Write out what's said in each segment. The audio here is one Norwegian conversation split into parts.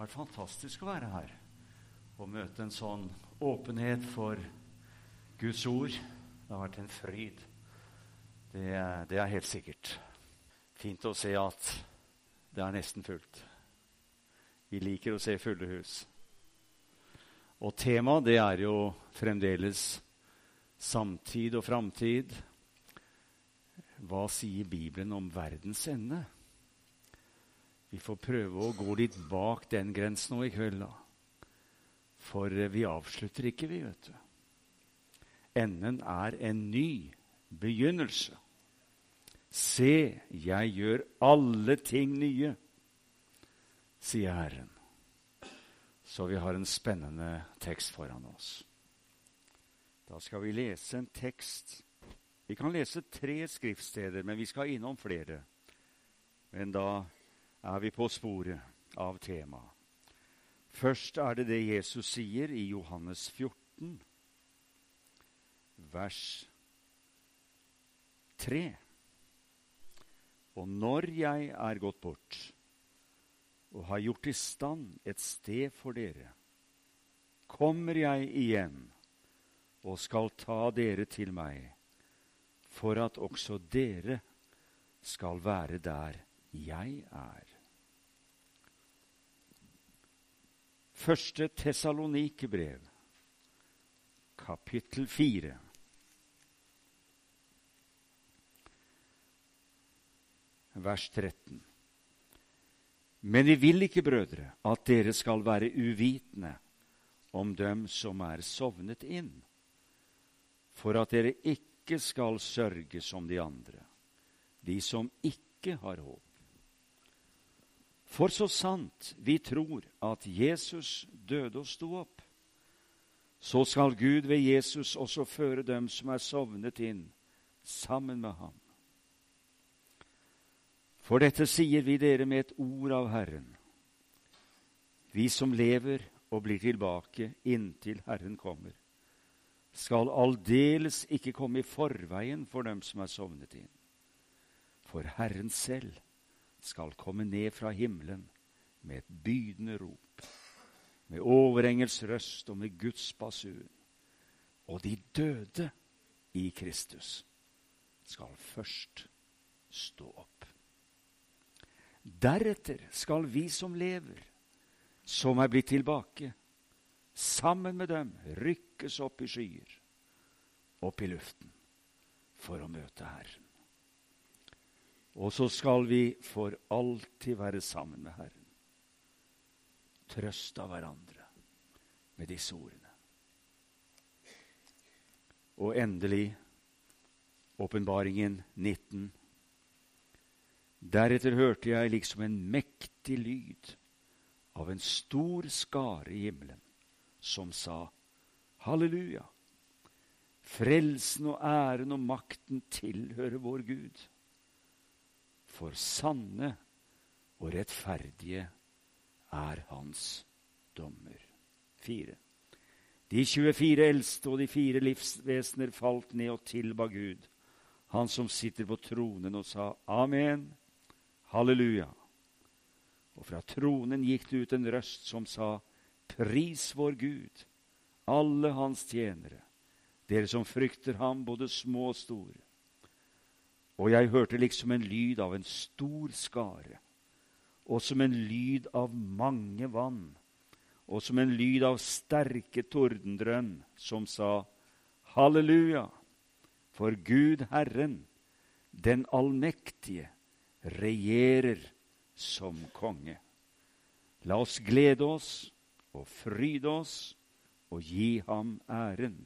Det har vært fantastisk å være her. og møte en sånn åpenhet for Guds ord. Det har vært en fryd. Det, det er helt sikkert. Fint å se at det er nesten fullt. Vi liker å se fulle hus. Og temaet det er jo fremdeles samtid og framtid. Hva sier Bibelen om verdens ende? Vi får prøve å gå litt bak den grensen nå i kveld, da. For eh, vi avslutter ikke, vi, vet du. Enden er en ny begynnelse. Se, jeg gjør alle ting nye, sier Herren. Så vi har en spennende tekst foran oss. Da skal vi lese en tekst. Vi kan lese tre skriftsteder, men vi skal innom flere. Men da er vi på sporet av temaet. Først er det det Jesus sier i Johannes 14, vers 3. Og når jeg er gått bort og har gjort i stand et sted for dere, kommer jeg igjen og skal ta dere til meg, for at også dere skal være der jeg er. Første Tessalonikerbrev, kapittel fire. Vers 13. Men vi vil ikke, brødre, at dere skal være uvitende om dem som er sovnet inn, for at dere ikke skal sørge som de andre, de som ikke har håp. For så sant vi tror at Jesus døde og sto opp, så skal Gud ved Jesus også føre dem som er sovnet inn, sammen med ham. For dette sier vi dere med et ord av Herren. Vi som lever og blir tilbake inntil Herren kommer, skal aldeles ikke komme i forveien for dem som er sovnet inn. For Herren selv skal komme ned fra himmelen med et bydende rop, med overengels røst og med Guds basun. Og de døde i Kristus skal først stå opp. Deretter skal vi som lever, som er blitt tilbake, sammen med dem rykkes opp i skyer, opp i luften, for å møte Herren. Og så skal vi for alltid være sammen med Herren. Trøst av hverandre med disse ordene. Og endelig åpenbaringen 19. Deretter hørte jeg liksom en mektig lyd av en stor skare i himmelen, som sa, Halleluja! Frelsen og æren og makten tilhører vår Gud for sanne og rettferdige er hans dommer. Fire. De 24 eldste og de fire livsvesener falt ned og tilba Gud, han som sitter på tronen, og sa Amen, halleluja. Og fra tronen gikk det ut en røst som sa, Pris vår Gud, alle hans tjenere, dere som frykter ham, både små og store. Og jeg hørte liksom en lyd av en stor skare, og som en lyd av mange vann, og som en lyd av sterke tordendrønn, som sa, Halleluja, for Gud Herren, den allmektige, regjerer som konge. La oss glede oss og fryde oss og gi ham æren,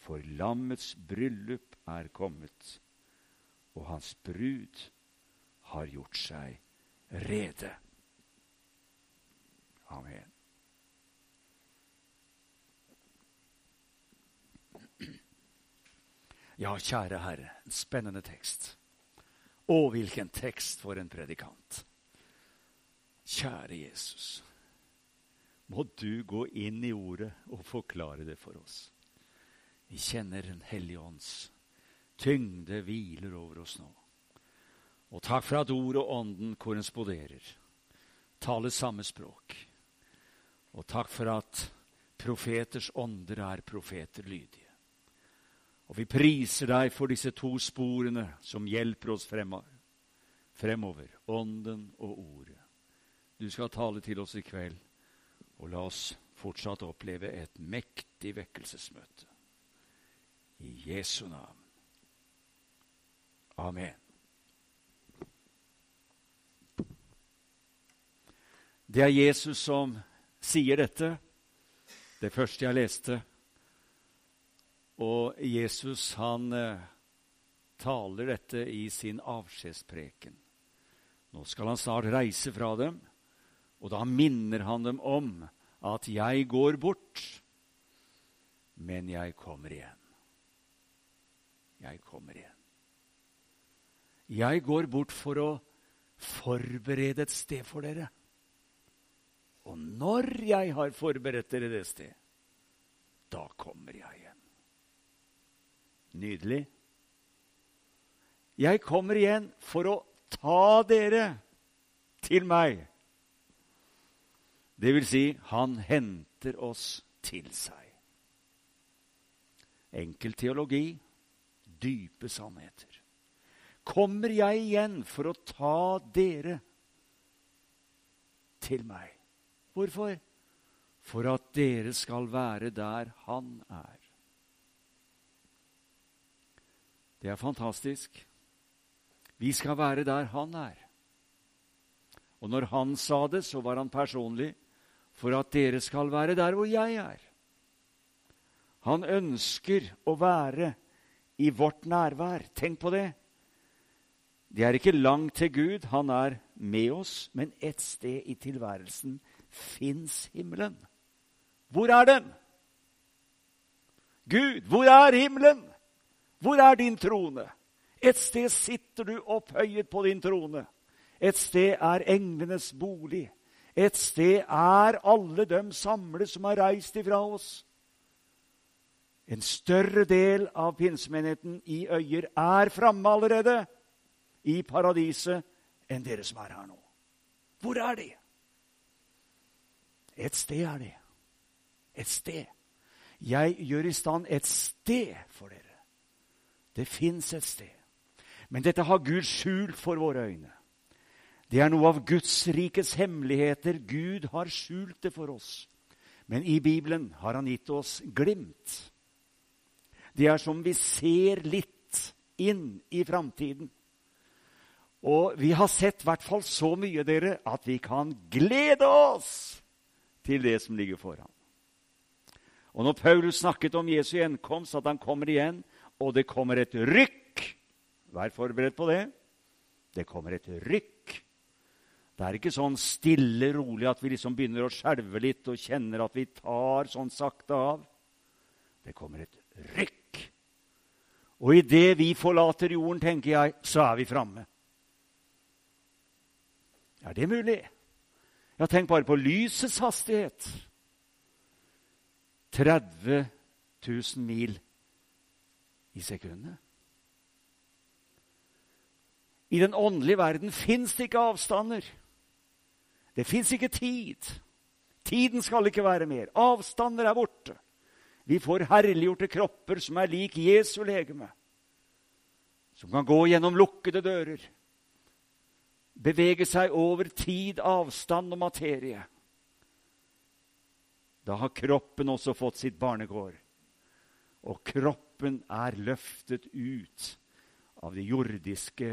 for lammets bryllup er kommet og hans brud har gjort seg rede. Amen. Ja, kjære Herre, en spennende tekst. Å, hvilken tekst for en predikant. Kjære Jesus, må du gå inn i ordet og forklare det for oss. Vi kjenner Den hellige ånds tyngde hviler over oss nå. Og takk for at ord og ånden korresponderer, taler samme språk. Og takk for at profeters ånder er profeter lydige. Og vi priser deg for disse to sporene som hjelper oss fremover ånden og ordet. Du skal tale til oss i kveld, og la oss fortsatt oppleve et mektig vekkelsesmøte. I Jesu navn. Amen. Det er Jesus som sier dette, det første jeg leste. Og Jesus han eh, taler dette i sin avskjedspreken. Nå skal han snart reise fra dem, og da minner han dem om at 'jeg går bort, men jeg kommer igjen'. Jeg kommer igjen. Jeg går bort for å forberede et sted for dere. Og når jeg har forberedt dere det sted, da kommer jeg igjen. Nydelig. Jeg kommer igjen for å ta dere til meg. Det vil si, han henter oss til seg. Enkel teologi, dype sannheter. Kommer jeg igjen for å ta dere til meg? Hvorfor? For at dere skal være der han er. Det er fantastisk. Vi skal være der han er. Og når han sa det, så var han personlig for at dere skal være der hvor jeg er. Han ønsker å være i vårt nærvær. Tenk på det. Det er ikke langt til Gud. Han er med oss, men ett sted i tilværelsen fins himmelen. Hvor er den? Gud, hvor er himmelen? Hvor er din trone? Et sted sitter du opphøyet på din trone. Et sted er englenes bolig. Et sted er alle dem samlet som har reist ifra oss. En større del av pinsemenigheten i Øyer er framme allerede i paradiset enn dere som er her nå. Hvor er de? Et sted er de. Et sted. Jeg gjør i stand et sted for dere. Det fins et sted. Men dette har Gud skjult for våre øyne. Det er noe av Guds rikets hemmeligheter. Gud har skjult det for oss. Men i Bibelen har han gitt oss glimt. Det er som vi ser litt inn i framtiden. Og vi har sett i hvert fall så mye, dere, at vi kan glede oss til det som ligger foran. Og når Paulus snakket om Jesu gjenkomst, at han kommer igjen, og det kommer et rykk. Vær forberedt på det. Det kommer et rykk. Det er ikke sånn stille, rolig at vi liksom begynner å skjelve litt og kjenner at vi tar sånn sakte av. Det kommer et rykk. Og idet vi forlater jorden, tenker jeg, så er vi framme. Er det mulig? Ja, tenk bare på lysets hastighet. 30 000 mil i sekundet. I den åndelige verden fins det ikke avstander. Det fins ikke tid. Tiden skal ikke være mer. Avstander er borte. Vi får herliggjorte kropper som er lik Jesu legeme. Som kan gå gjennom lukkede dører. Bevege seg over tid, avstand og materie. Da har kroppen også fått sitt barnekår. Og kroppen er løftet ut av det jordiske,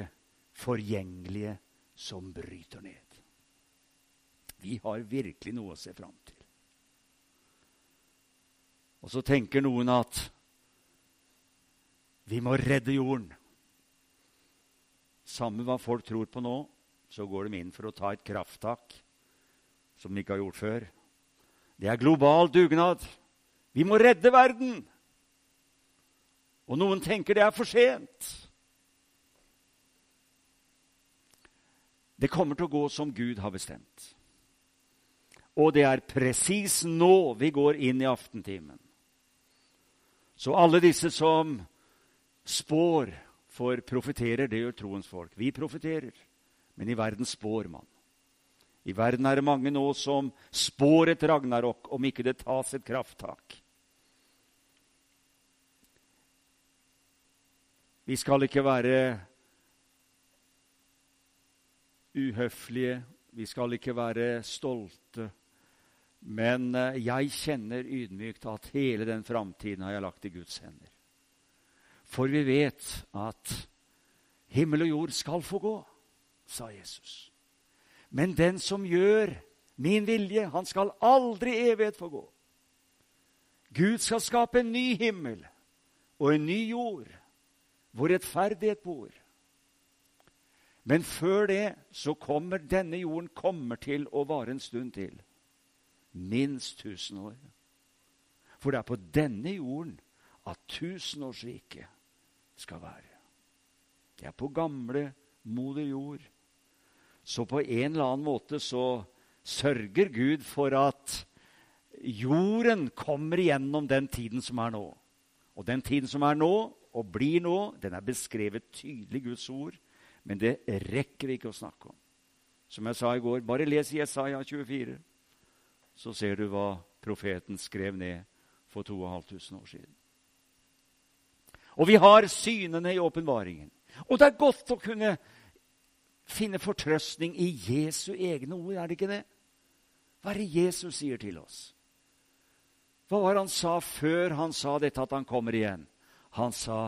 forgjengelige som bryter ned. Vi har virkelig noe å se fram til. Og så tenker noen at vi må redde jorden. Samme hva folk tror på nå, så går de inn for å ta et krafttak som de ikke har gjort før. Det er global dugnad. Vi må redde verden. Og noen tenker det er for sent. Det kommer til å gå som Gud har bestemt. Og det er presis nå vi går inn i aftentimen. Så alle disse som spår, for profeterer, det gjør troens folk. Vi profeterer, men i verden spår man. I verden er det mange nå som spår et ragnarok om ikke det tas et krafttak. Vi skal ikke være uhøflige, vi skal ikke være stolte. Men eh, jeg kjenner ydmykt at hele den framtiden har jeg lagt i Guds hender. For vi vet at himmel og jord skal få gå, sa Jesus. Men den som gjør min vilje, han skal aldri evighet få gå. Gud skal skape en ny himmel og en ny jord, hvor rettferdighet bor. Men før det så kommer denne jorden kommer til å vare en stund til. Minst 1000 år. For det er på denne jorden at tusenårsriket skal være. Det er på gamle moder jord. Så på en eller annen måte så sørger Gud for at jorden kommer igjennom den tiden som er nå. Og den tiden som er nå, og blir nå, den er beskrevet tydelig i Guds ord. Men det rekker vi ikke å snakke om. Som jeg sa i går, bare les Jesaja 24 så ser du hva profeten skrev ned for 2500 år siden. Og vi har synene i åpenbaringen. Og det er godt å kunne finne fortrøstning i Jesu egne ord, er det ikke det? Hva er det Jesus sier til oss? Hva var det han sa før han sa dette, at han kommer igjen? Han sa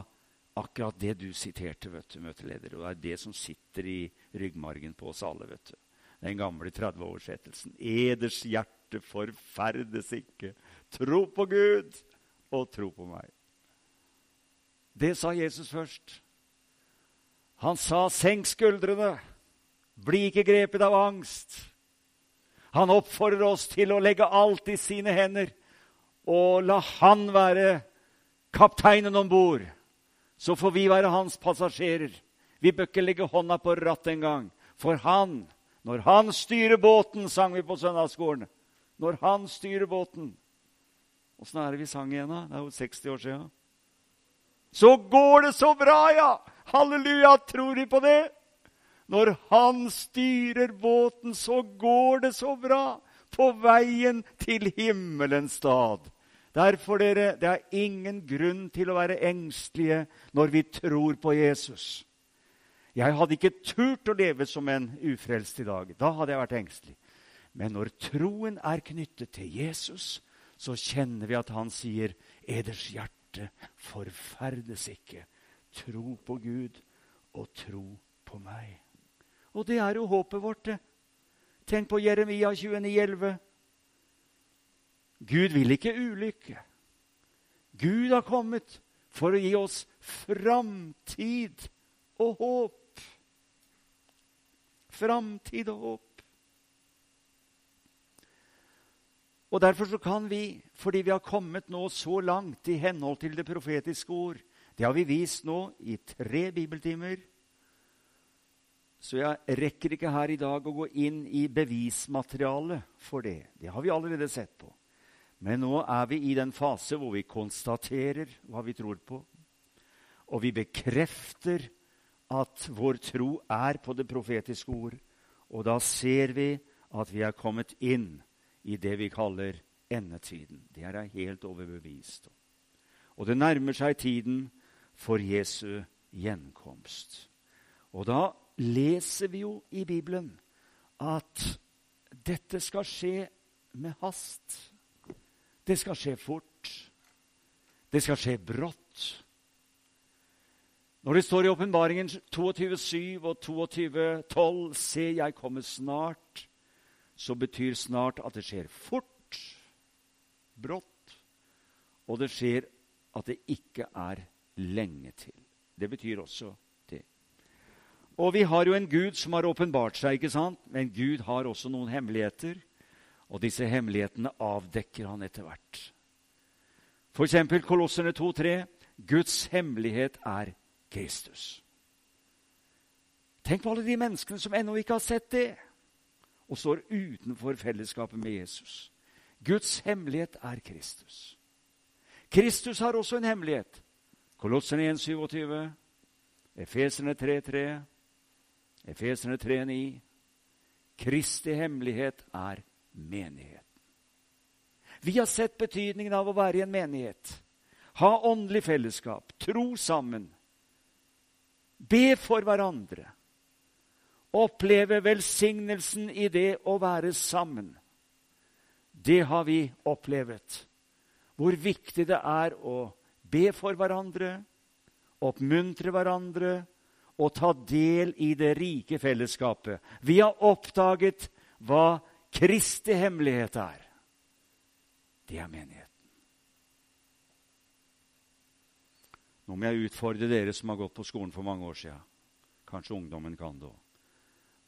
akkurat det du siterte, vet du, møteleder. Og det er det som sitter i ryggmargen på oss alle. vet du. Den gamle 30-oversettelsen. Eders hjerte forferdes ikke. Tro på Gud og tro på meg. Det sa Jesus først. Han sa, 'Senk skuldrene. Bli ikke grepet av angst.' Han oppfordrer oss til å legge alt i sine hender og la han være kapteinen om bord. Så får vi være hans passasjerer. Vi bør ikke legge hånda på rattet engang. For han, når han styrer båten, sang vi på søndagsskolen, når han styrer båten. Åssen er det vi sang igjen, da? Det er jo 60 år sia. Så går det så bra, ja! Halleluja! Tror de på det? Når han styrer båten, så går det så bra på veien til himmelens stad. Derfor, dere, det er ingen grunn til å være engstelige når vi tror på Jesus. Jeg hadde ikke turt å leve som en ufrelst i dag. Da hadde jeg vært engstelig. Men når troen er knyttet til Jesus, så kjenner vi at han sier, 'Eders hjerte forferdes ikke. Tro på Gud og tro på meg.' Og det er jo håpet vårt, det. Tenk på Jeremia 29,11. Gud vil ikke ulykke. Gud har kommet for å gi oss framtid og håp. Framtid og håp. Og Derfor så kan vi, fordi vi har kommet nå så langt i henhold til det profetiske ord Det har vi vist nå i tre bibeltimer. Så jeg rekker ikke her i dag å gå inn i bevismaterialet for det. Det har vi allerede sett på. Men nå er vi i den fase hvor vi konstaterer hva vi tror på. Og vi bekrefter at vår tro er på det profetiske ord. Og da ser vi at vi er kommet inn i det vi kaller endetiden. Det er jeg helt overbevist om. Og det nærmer seg tiden for Jesu gjenkomst. Og da leser vi jo i Bibelen at dette skal skje med hast. Det skal skje fort. Det skal skje brått. Når det står i Åpenbaringen 22,7 og 22,12 Se, jeg kommer snart så betyr snart at det skjer fort, brått, og det skjer at det ikke er lenge til. Det betyr også det. Og vi har jo en Gud som har åpenbart seg, ikke sant? men Gud har også noen hemmeligheter. Og disse hemmelighetene avdekker han etter hvert. F.eks. Kolosserne 2,3.: Guds hemmelighet er Kristus. Tenk på alle de menneskene som ennå ikke har sett det, og står utenfor fellesskapet med Jesus. Guds hemmelighet er Kristus. Kristus har også en hemmelighet. Kolosserne 1,27, Efeserne 3,3, Efeserne 3,9. Kristi hemmelighet er menigheten. Vi har sett betydningen av å være i en menighet. Ha åndelig fellesskap, tro sammen, be for hverandre. Oppleve velsignelsen i det å være sammen. Det har vi opplevd. Hvor viktig det er å be for hverandre, oppmuntre hverandre og ta del i det rike fellesskapet. Vi har oppdaget hva Kristi hemmelighet er. Det er menigheten. Nå må jeg utfordre dere som har gått på skolen for mange år siden. Kanskje ungdommen kan det òg.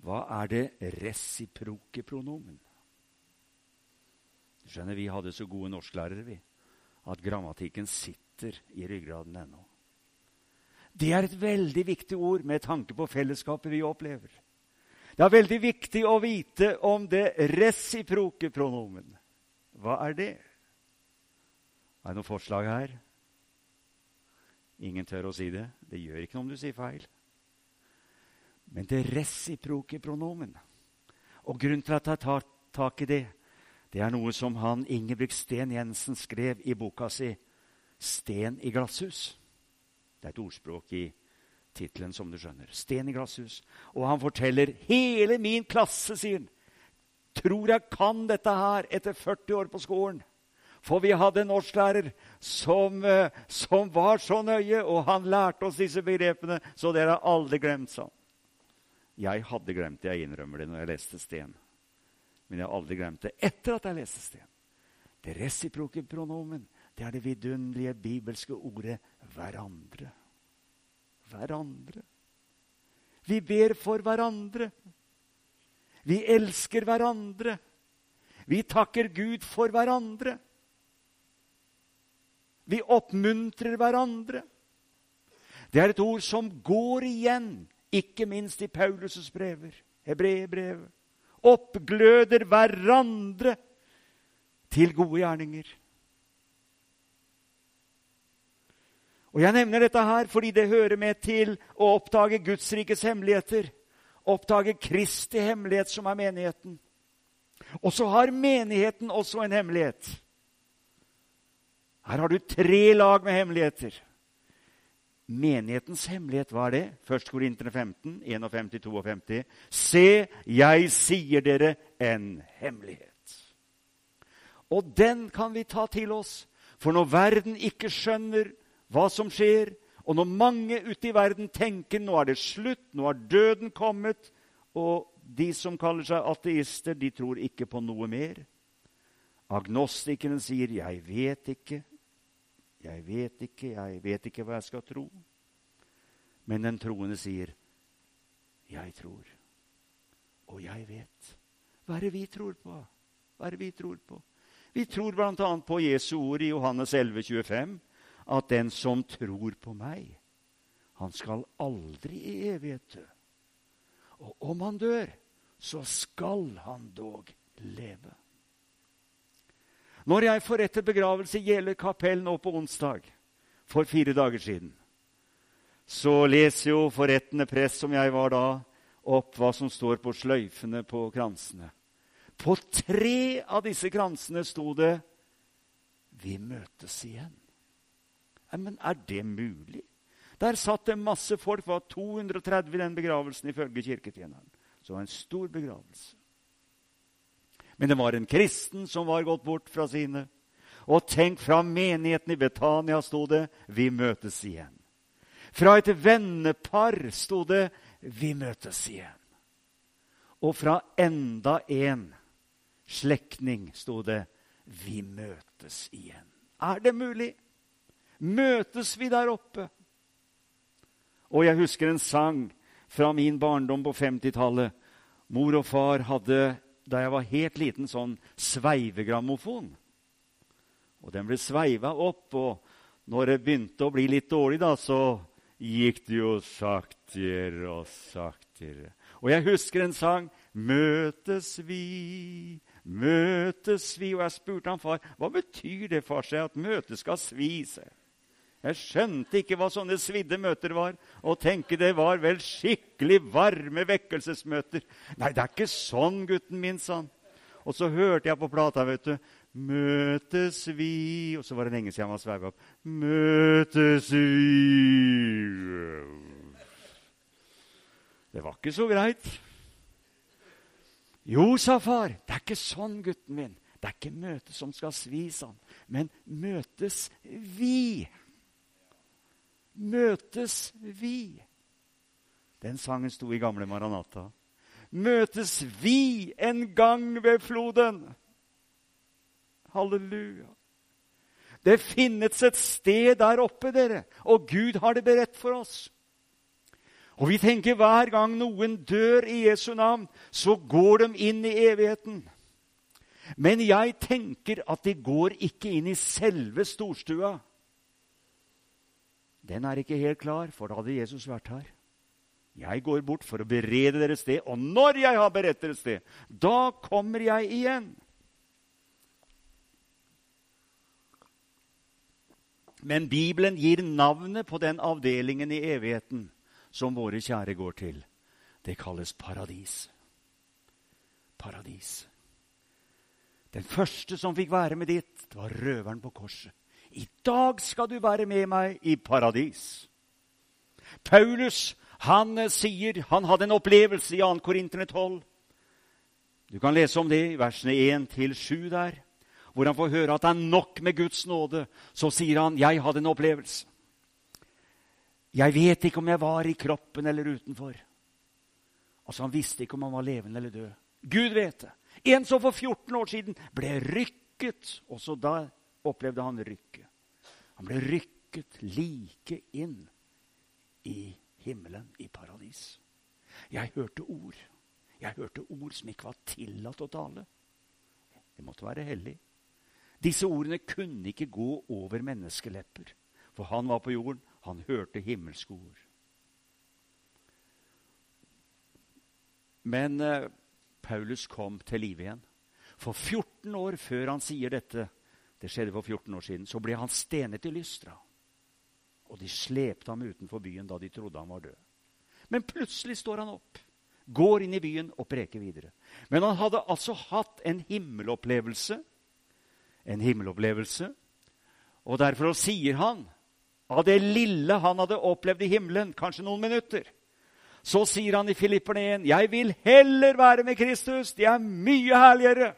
Hva er det resiproke pronomen? Du skjønner, Vi hadde så gode norsklærere vi, at grammatikken sitter i ryggraden ennå. Det er et veldig viktig ord med tanke på fellesskapet vi opplever. Det er veldig viktig å vite om det resiproke pronomen. Hva er det? Er det noe forslag her? Ingen tør å si det. Det gjør ikke noe om du sier feil. Men det resiproke pronomen Og grunnen til at jeg tar tak i det, det er noe som han Ingebrigt Sten Jensen skrev i boka si 'Sten i glasshus'. Det er et ordspråk i tittelen, som du skjønner. 'Sten i glasshus'. Og han forteller hele min klasse, sier han, tror jeg kan dette her etter 40 år på skolen. For vi hadde en norsklærer som, eh, som var så nøye, og han lærte oss disse begrepene, så dere har aldri glemt sånn. Jeg hadde glemt det, jeg innrømmer det, når jeg leste Sten. Men jeg har aldri glemt det etter at jeg leste Sten. Det resiproke pronomen, det er det vidunderlige bibelske ordet 'hverandre'. Hverandre. Vi ber for hverandre. Vi elsker hverandre. Vi takker Gud for hverandre. Vi oppmuntrer hverandre. Det er et ord som går igjen, ikke minst i Paulus' brever, hebreerbrevet. Oppgløder hverandre til gode gjerninger. Og Jeg nevner dette her fordi det hører med til å oppdage Guds rikes hemmeligheter. Oppdage Kristi hemmelighet, som er menigheten. Og så har menigheten også en hemmelighet. Her har du tre lag med hemmeligheter. Menighetens hemmelighet, hva er det? Først Korinterne 15, 51-52. Se, jeg sier dere en hemmelighet. Og den kan vi ta til oss. For når verden ikke skjønner hva som skjer, og når mange ute i verden tenker nå er det slutt, nå er døden kommet, og de som kaller seg ateister, de tror ikke på noe mer. Agnostikerne sier 'jeg vet ikke', 'Jeg vet ikke, jeg vet ikke hva jeg skal tro.' Men den troende sier, 'Jeg tror, og jeg vet.' Hva er det vi tror på? Hva er det Vi tror på? Vi tror bl.a. på Jesu ord i Johannes 11, 25, at den som tror på meg, han skal aldri i evighet dø. Og om han dør, så skal han dog leve. Når jeg forretter begravelse i Gjeler kapell nå på onsdag for fire dager siden, så leser jo forrettende prest, som jeg var da, opp hva som står på sløyfene på kransene. På tre av disse kransene sto det 'Vi møtes igjen'. Men er det mulig? Der satt det masse folk. Det var 230 i den begravelsen, ifølge kirketjeneren. Så det var en stor begravelse. Men det var en kristen som var gått bort fra sine. Og tenk, fra menigheten i Betania sto det 'Vi møtes igjen'. Fra et vennepar sto det 'Vi møtes igjen'. Og fra enda en slektning sto det 'Vi møtes igjen'. Er det mulig? Møtes vi der oppe? Og jeg husker en sang fra min barndom på 50-tallet. Mor og far hadde, da jeg var helt liten, sånn sveivegrammofon. Og den ble sveiva opp, og når det begynte å bli litt dårlig, da, så gikk det jo saktere og saktere. Og jeg husker en sang 'Møtes vi, møtes vi'. Og jeg spurte han far hva betyr det for seg at møtet skal svi seg. Jeg skjønte ikke hva sånne svidde møter var, og tenkte det var vel skikkelig varme vekkelsesmøter. Nei, det er ikke sånn, gutten min, sa han. Og så hørte jeg på plata, vet du. Møtes vi Og så var det lenge siden han var sveiva opp. Møtes vi Det var ikke så greit. Jo, sa far, det er ikke sånn, gutten min. Det er ikke møtet som skal svi, sa han. Men møtes vi? Møtes vi? Den sangen sto i gamle Maranata. Møtes vi en gang ved floden? Halleluja. Det finnes et sted der oppe, dere, og Gud har det beredt for oss. Og vi tenker hver gang noen dør i Jesu navn, så går de inn i evigheten. Men jeg tenker at de går ikke inn i selve storstua. Den er ikke helt klar, for da hadde Jesus vært her. Jeg går bort for å berede deres sted, og når jeg har beredt deres sted, da kommer jeg igjen. Men Bibelen gir navnet på den avdelingen i evigheten som våre kjære går til. Det kalles paradis. Paradis. Den første som fikk være med dit, det var røveren på korset. I dag skal du være med meg i paradis. Paulus han eh, sier han hadde en opplevelse i 2. Korinterne 12. Du kan lese om det i versene 1-7 der hvor han får høre at det er nok med Guds nåde, så sier han, 'Jeg hadde en opplevelse'. Jeg vet ikke om jeg var i kroppen eller utenfor. Altså Han visste ikke om han var levende eller død. Gud vet det. En som for 14 år siden ble rykket. Også da opplevde han rykket. Han ble rykket like inn i himmelen, i paradis. Jeg hørte ord. Jeg hørte ord som ikke var tillatt å tale. Det måtte være hellig. Disse ordene kunne ikke gå over menneskelepper, for han var på jorden, han hørte himmelske ord. Men eh, Paulus kom til live igjen. For 14 år før han sier dette, det skjedde for 14 år siden, så ble han stenet i Lystra. Og de slepte ham utenfor byen da de trodde han var død. Men plutselig står han opp, går inn i byen og preker videre. Men han hadde altså hatt en himmelopplevelse en himmelopplevelse. Og derfor sier han, av det lille han hadde opplevd i himmelen, kanskje noen minutter, så sier han i Filipperne 1.: Jeg vil heller være med Kristus. Det er mye herligere.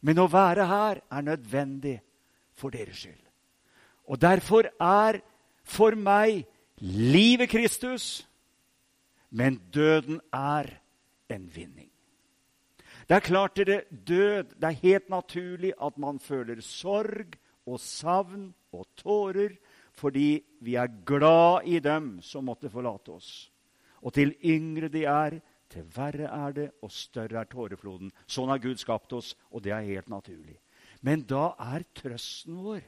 Men å være her er nødvendig for deres skyld. Og derfor er for meg livet Kristus, men døden er en vinning. Det er klart dere, død Det er helt naturlig at man føler sorg og savn og tårer fordi vi er glad i dem som måtte forlate oss. Og til yngre de er, til verre er det, og større er tårefloden. Sånn har Gud skapt oss, og det er helt naturlig. Men da er trøsten vår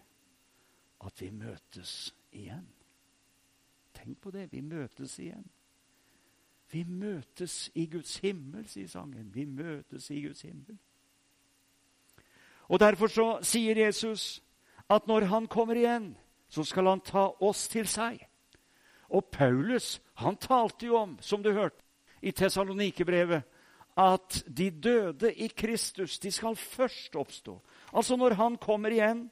at vi møtes igjen. Tenk på det. Vi møtes igjen. Vi møtes i Guds himmel, sier sangen. Vi møtes i Guds himmel. Og Derfor så sier Jesus at når han kommer igjen, så skal han ta oss til seg. Og Paulus han talte jo om, som du hørte i Tessalonikerbrevet, at de døde i Kristus de skal først oppstå. Altså Når han kommer igjen,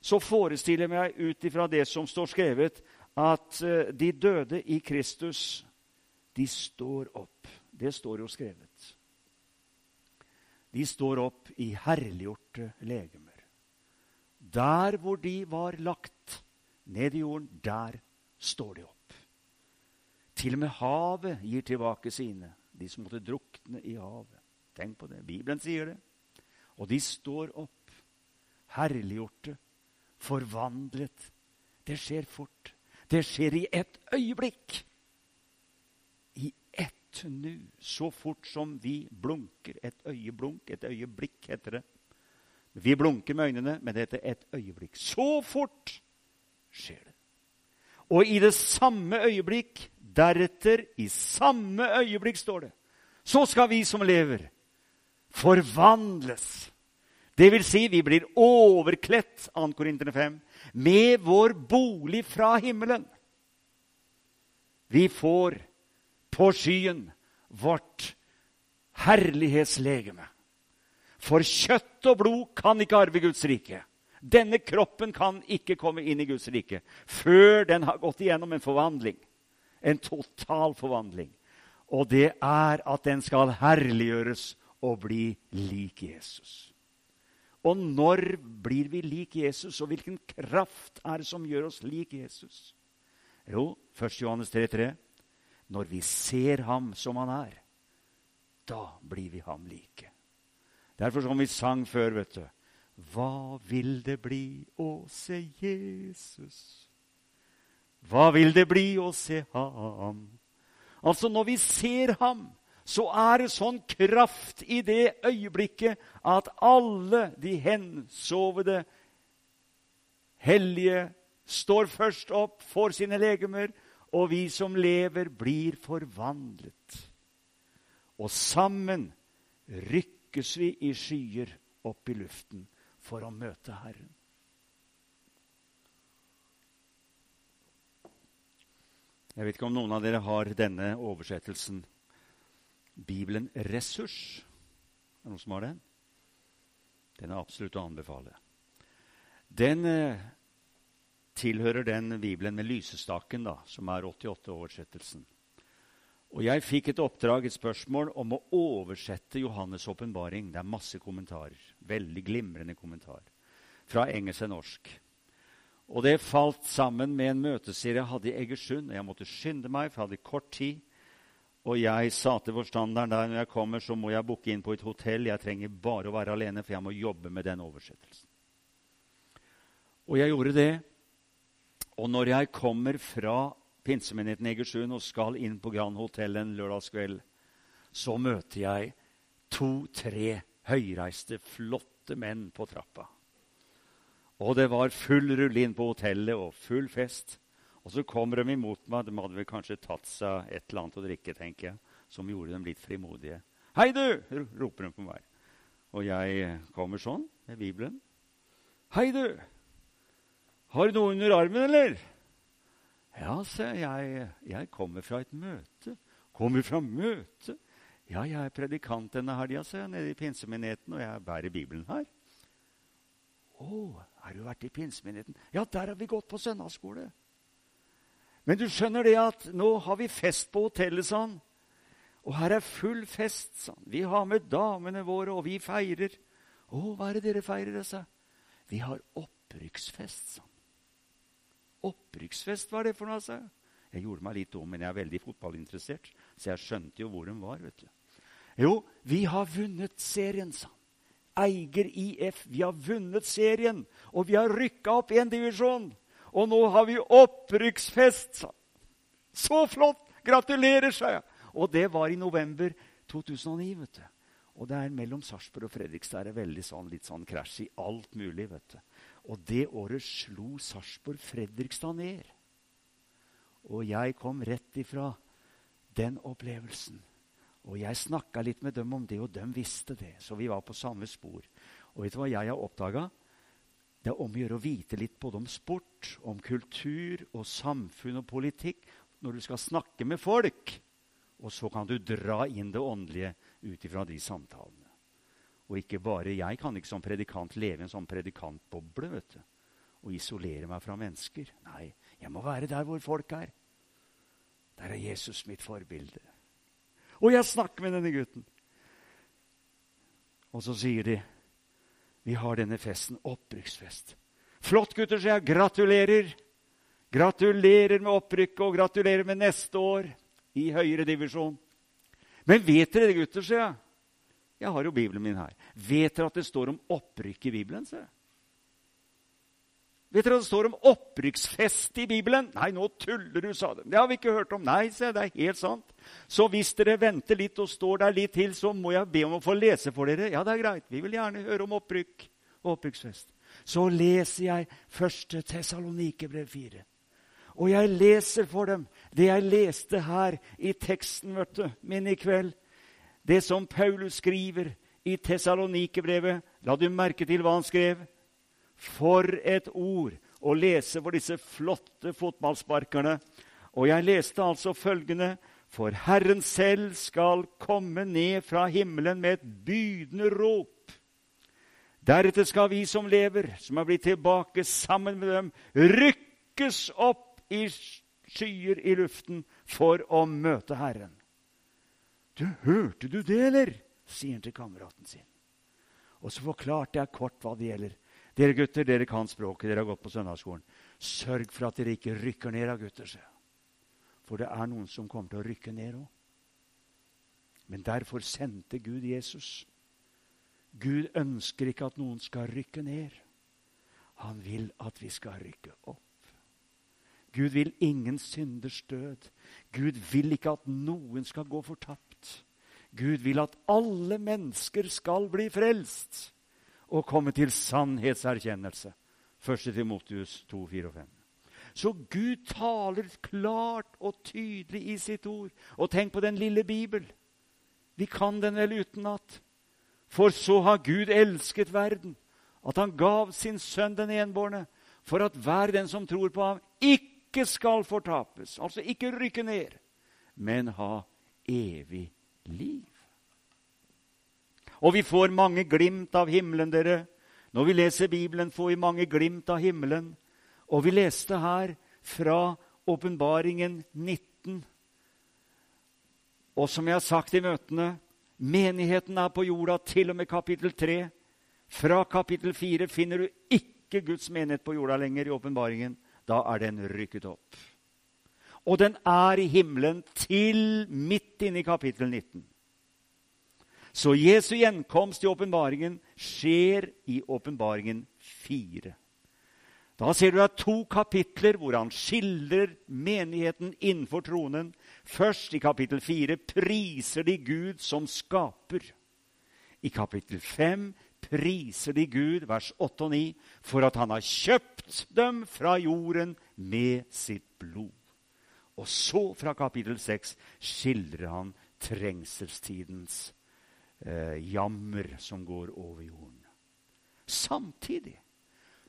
så forestiller jeg meg ut ifra det som står skrevet, at eh, de døde i Kristus de står opp. Det står jo skrevet. De står opp i herliggjorte legemer. Der hvor de var lagt ned i jorden, der står de opp. Til og med havet gir tilbake sine, de som måtte drukne i havet. Tenk på det. Bibelen sier det. Og de står opp, herliggjorte, forvandlet. Det skjer fort. Det skjer i et øyeblikk. I ett nu. så fort som vi blunker. Et øyeblunk, et øyeblikk heter det. Vi blunker med øynene, men det heter et øyeblikk. Så fort skjer det. Og i det samme øyeblikk, deretter, i samme øyeblikk, står det, så skal vi som lever, forvandles. Det vil si, vi blir overkledt, 2. Korinterne 5, med vår bolig fra himmelen. Vi får på skyen vårt herlighetslegeme. For kjøtt og blod kan ikke arve Guds rike. Denne kroppen kan ikke komme inn i Guds rike før den har gått igjennom en forvandling. En total forvandling. Og det er at den skal herliggjøres og bli lik Jesus. Og når blir vi lik Jesus, og hvilken kraft er det som gjør oss lik Jesus? Jo, 1. Johannes 3,3.: Når vi ser ham som han er, da blir vi ham like. Derfor som vi sang før, vet du Hva vil det bli å se Jesus? Hva vil det bli å se ham? Altså, når vi ser ham, så er det sånn kraft i det øyeblikket at alle de hensovede hellige står først opp, får sine legemer, og vi som lever, blir forvandlet. Og sammen rykkes vi i skyer opp i luften for å møte Herren. Jeg vet ikke om noen av dere har denne oversettelsen. Bibelen Ressurs. Er det noen som har den? Den er absolutt å anbefale. Den eh, tilhører den Bibelen med lysestaken, da, som er 88-oversettelsen. Og jeg fikk et oppdrag, et spørsmål, om å oversette Johannes' åpenbaring. Det er masse kommentarer. Veldig glimrende kommentar. Fra engelsk til norsk. Og det falt sammen med en møteserie jeg hadde i Egersund. Jeg måtte skynde meg, for jeg hadde kort tid. Og jeg sa til forstanderen der når jeg kommer, så må jeg booke inn på et hotell. Jeg trenger bare å være alene, for jeg må jobbe med den oversettelsen. Og jeg gjorde det. Og når jeg kommer fra pinsemenigheten i Egersund og skal inn på Grand Hotell en lørdagskveld, så møter jeg to-tre høyreiste, flotte menn på trappa. Og det var full rulle inn på hotellet og full fest. Og så kommer de imot meg. De hadde vel kanskje tatt seg et eller annet å drikke, tenker jeg, som gjorde dem litt frimodige. 'Hei, du!' roper de på meg. Og jeg kommer sånn med Bibelen. 'Hei, du! Har du noe under armen, eller?' 'Ja, se, jeg, jeg kommer fra et møte.' 'Kommer fra møte?' 'Ja, jeg er predikant denne helga, nede i pinsemenigheten, og jeg bærer Bibelen her.' 'Å, har du vært i pinsemenigheten?' 'Ja, der har vi gått på søndagsskole.' Men du skjønner det at nå har vi fest på hotellet, sånn. Og her er full fest. sånn. Vi har med damene våre, og vi feirer. Å, hva er det dere feirer? sa Vi har opprykksfest, sånn. Opprykksfest, hva er det for noe? sa jeg. Jeg gjorde meg litt om, men jeg er veldig fotballinteressert, så jeg skjønte jo hvor de var. vet du. Jo, vi har vunnet serien, sa han. Eiger IF. Vi har vunnet serien, og vi har rykka opp én divisjon. Og nå har vi opprykksfest, Så flott! Gratulerer, sa jeg. Og det var i november 2009. vet du. Og det er mellom Sarpsborg og Fredrikstad er det veldig sånn, litt sånn krasj i alt mulig. vet du. Og det året slo Sarpsborg Fredrikstad ned. Og jeg kom rett ifra den opplevelsen. Og jeg snakka litt med dem om det, og de visste det. Så vi var på samme spor. Og vet du hva jeg har oppdaga? Det er om å gjøre å vite litt både om sport, om kultur og samfunn og politikk når du skal snakke med folk. Og så kan du dra inn det åndelige ut ifra de samtalene. Og ikke bare jeg kan ikke som predikant leve i en sånn predikantboble vet du, og isolere meg fra mennesker. Nei, jeg må være der hvor folk er. Der er Jesus mitt forbilde. Og jeg snakker med denne gutten. Og så sier de vi har denne festen. Opprykksfest. Flott, gutter, sier jeg. Gratulerer. Gratulerer med opprykket, og gratulerer med neste år i høyere divisjon. Men vet dere det, gutter, sier jeg. Jeg har jo Bibelen min her. Vet dere at det står om opprykk i Bibelen? sier jeg. Vet dere det står om opprykksfest i Bibelen? Nei, nå tuller du, sa de. Det har vi ikke hørt om. Nei, se, det er helt sant. Så hvis dere venter litt og står der litt til, så må jeg be om å få lese for dere. Ja, det er greit. Vi vil gjerne høre om opprykk og opprykksfest. Så leser jeg første Tessalonikerbrev 4. Og jeg leser for dem det jeg leste her i teksten vet du, min i kveld. Det som Paulus skriver i Tessalonikerbrevet. La du merke til hva han skrev? For et ord å lese for disse flotte fotballsparkerne. Og jeg leste altså følgende For Herren selv skal komme ned fra himmelen med et bydende rop. Deretter skal vi som lever, som er blitt tilbake sammen med dem, rykkes opp i skyer i luften for å møte Herren. Du, hørte du det, eller? sier han til kameraten sin. Og så forklarte jeg kort hva det gjelder. Dere gutter, dere kan språket, dere har gått på søndagsskolen. Sørg for at dere ikke rykker ned av gutter, For det er noen som kommer til å rykke ned òg. Men derfor sendte Gud Jesus. Gud ønsker ikke at noen skal rykke ned. Han vil at vi skal rykke opp. Gud vil ingen synders død. Gud vil ikke at noen skal gå fortapt. Gud vil at alle mennesker skal bli frelst og komme til sannhetserkjennelse. 1. Timotius 2, 4 og 5. Så Gud taler klart og tydelig i sitt ord. Og tenk på den lille Bibel. Vi kan den vel utenat. For så har Gud elsket verden, at han gav sin sønn den enbårne, for at hver den som tror på ham, ikke skal fortapes, altså ikke rykke ned, men ha evig liv. Og vi får mange glimt av himmelen, dere. Når vi leser Bibelen, får vi mange glimt av himmelen. Og vi leste her fra Åpenbaringen 19. Og som jeg har sagt i møtene, menigheten er på jorda til og med kapittel 3. Fra kapittel 4 finner du ikke Guds menighet på jorda lenger i åpenbaringen. Da er den rykket opp. Og den er i himmelen til midt inne i kapittel 19. Så Jesu gjenkomst i åpenbaringen skjer i åpenbaringen 4. Da ser du er to kapitler hvor han skildrer menigheten innenfor tronen. Først i kapittel 4 priser de Gud som skaper. I kapittel 5 priser de Gud, vers 8 og 9, for at han har kjøpt dem fra jorden med sitt blod. Og så, fra kapittel 6, skildrer han trengselstidens eh, jammer som går over jorden. Samtidig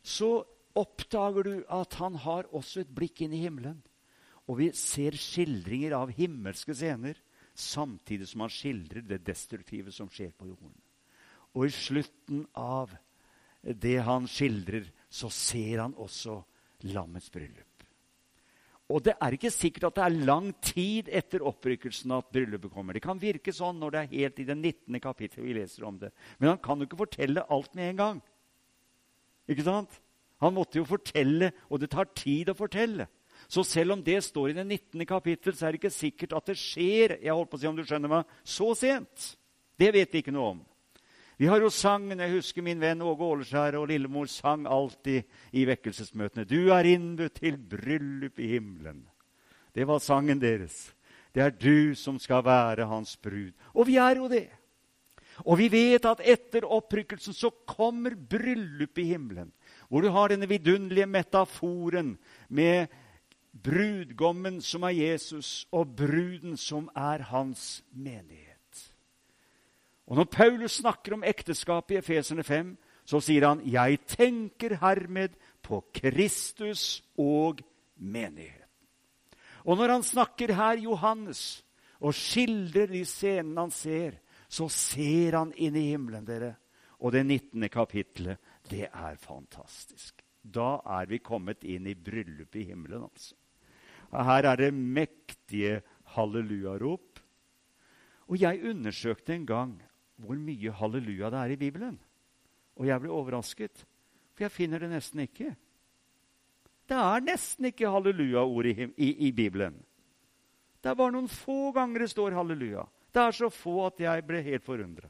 så oppdager du at han har også et blikk inn i himmelen. Og vi ser skildringer av himmelske scener samtidig som han skildrer det destruktive som skjer på jorden. Og i slutten av det han skildrer, så ser han også lammets bryllup. Og det er ikke sikkert at det er lang tid etter opprykkelsen at bryllupet kommer. Det kan virke sånn når det er helt i det 19. kapittelet vi leser om det. Men han kan jo ikke fortelle alt med en gang. Ikke sant? Han måtte jo fortelle, og det tar tid å fortelle. Så selv om det står i det 19. kapittel, så er det ikke sikkert at det skjer jeg holdt på å si om du skjønner meg, så sent. Det vet vi ikke noe om. Vi har jo sangen. Jeg husker min venn Åge Åleskjær og lillemor sang alltid i vekkelsesmøtene. Du er innbudt til bryllup i himmelen. Det var sangen deres. Det er du som skal være hans brud. Og vi er jo det. Og vi vet at etter opprykkelsen så kommer bryllup i himmelen. Hvor du har denne vidunderlige metaforen med brudgommen som er Jesus, og bruden som er hans menighet. Og Når Paulus snakker om ekteskapet i Efeserne 5, så sier han, 'Jeg tenker hermed på Kristus og menigheten'. Og når han snakker her, Johannes, og skildrer de scenene han ser, så ser han inn i himmelen, dere. Og det 19. kapittelet, det er fantastisk. Da er vi kommet inn i bryllupet i himmelen, altså. Her er det mektige hallelujarop. Og jeg undersøkte en gang hvor mye halleluja det er i Bibelen. Og jeg ble overrasket, for jeg finner det nesten ikke. Det er nesten ikke halleluja-ord i, i, i, Bibelen. Det er bare noen få ganger det står halleluja. Det er så få at jeg ble helt forundra.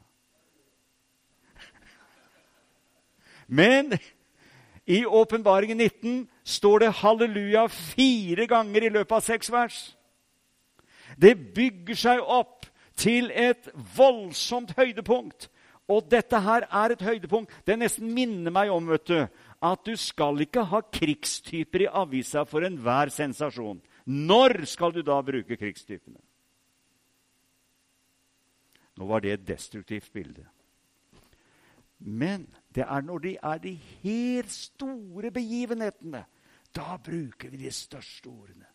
Men i Åpenbaringen 19 står det halleluja fire ganger i løpet av seks vers. Det bygger seg opp til et voldsomt høydepunkt. Og dette her er et høydepunkt. Det nesten minner meg om vet du, at du skal ikke ha krigstyper i avisa for enhver sensasjon. Når skal du da bruke krigstypene? Nå var det et destruktivt bilde. Men det er når de er de helt store begivenhetene, da bruker vi de største ordene.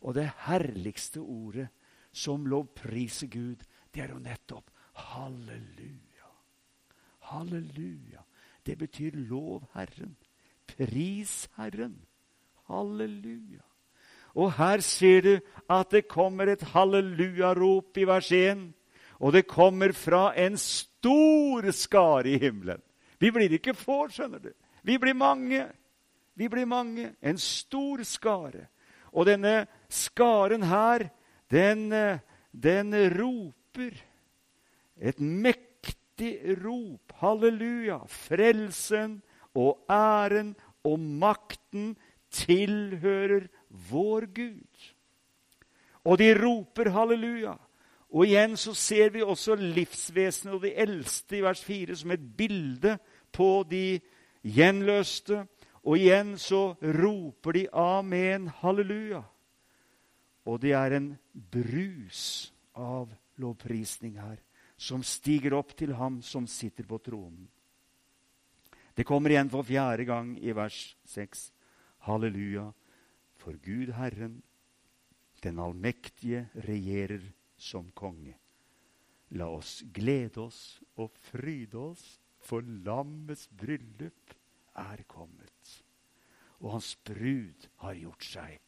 Og det herligste ordet som lovpriser Gud, det er jo nettopp halleluja. Halleluja. Det betyr lov Herren. Pris Herren. Halleluja. Og her ser du at det kommer et hallelujarop i vers 1. Og det kommer fra en stor skare i himmelen. Vi blir ikke få, skjønner du. Vi blir mange. Vi blir mange. En stor skare. Og denne skaren her, den, den roper et mektig rop. Halleluja. Frelsen og æren og makten tilhører vår Gud. Og de roper halleluja. Og igjen så ser vi også livsvesenet og de eldste i vers 4 som et bilde på de gjenløste. Og igjen så roper de amen, halleluja. Og det er en brus av lovprisning her, som stiger opp til ham som sitter på tronen. Det kommer igjen for fjerde gang i vers 6. Halleluja, for Gud Herren, den allmektige, regjerer som konge. La oss glede oss og fryde oss, for lammets bryllup er kommet. Og hans brud har gjort seg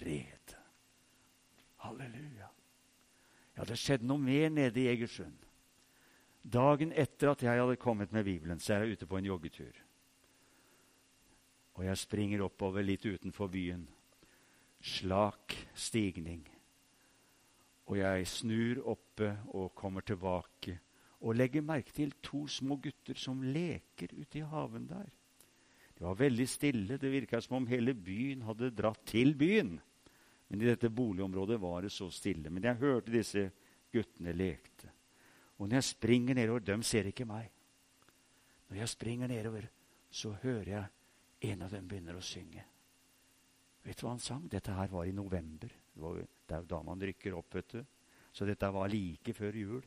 rede. Halleluja. Ja, det skjedde noe mer nede i Egersund. Dagen etter at jeg hadde kommet med Bibelen, så er jeg ute på en joggetur. Og jeg springer oppover litt utenfor byen. Slak stigning. Og jeg snur oppe og kommer tilbake og legger merke til to små gutter som leker ute i haven der. Det var veldig stille. Det virka som om hele byen hadde dratt til byen. Men i dette boligområdet var det så stille. Men jeg hørte disse guttene lekte. Og når jeg springer nedover De ser ikke meg. Når jeg springer nedover, så hører jeg en av dem begynner å synge. Vet du hva han sang? Dette her var i november. Det, var, det er jo da man rykker opp, vet du. Så dette var like før jul.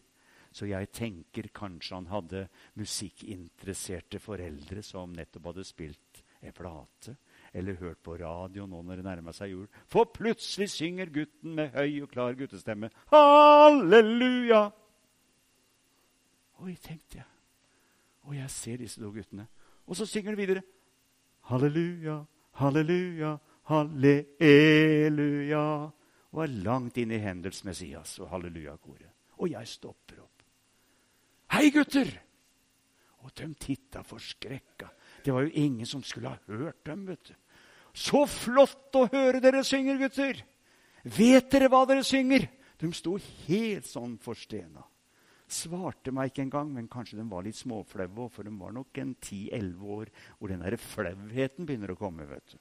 Så jeg tenker kanskje han hadde musikkinteresserte foreldre som nettopp hadde spilt en plate eller hørt på radio nå når det nærmer seg jul. For plutselig synger gutten med høy og klar guttestemme Halleluja! Oi, tenkte jeg. Og jeg ser disse to guttene. Og så synger de videre. Halleluja, halleluja, halleluja. Og er langt inn i Hendels Messias og halleluja-koret. Og jeg stopper opp. Hei, gutter! Og de titta forskrekka. Det var jo ingen som skulle ha hørt dem. vet du. Så flott å høre dere synger, gutter! Vet dere hva dere synger? De sto helt sånn forstena. Svarte meg ikke engang, men kanskje de var litt småflaue. For de var nok en 10-11 år hvor den der flauheten begynner å komme. vet du.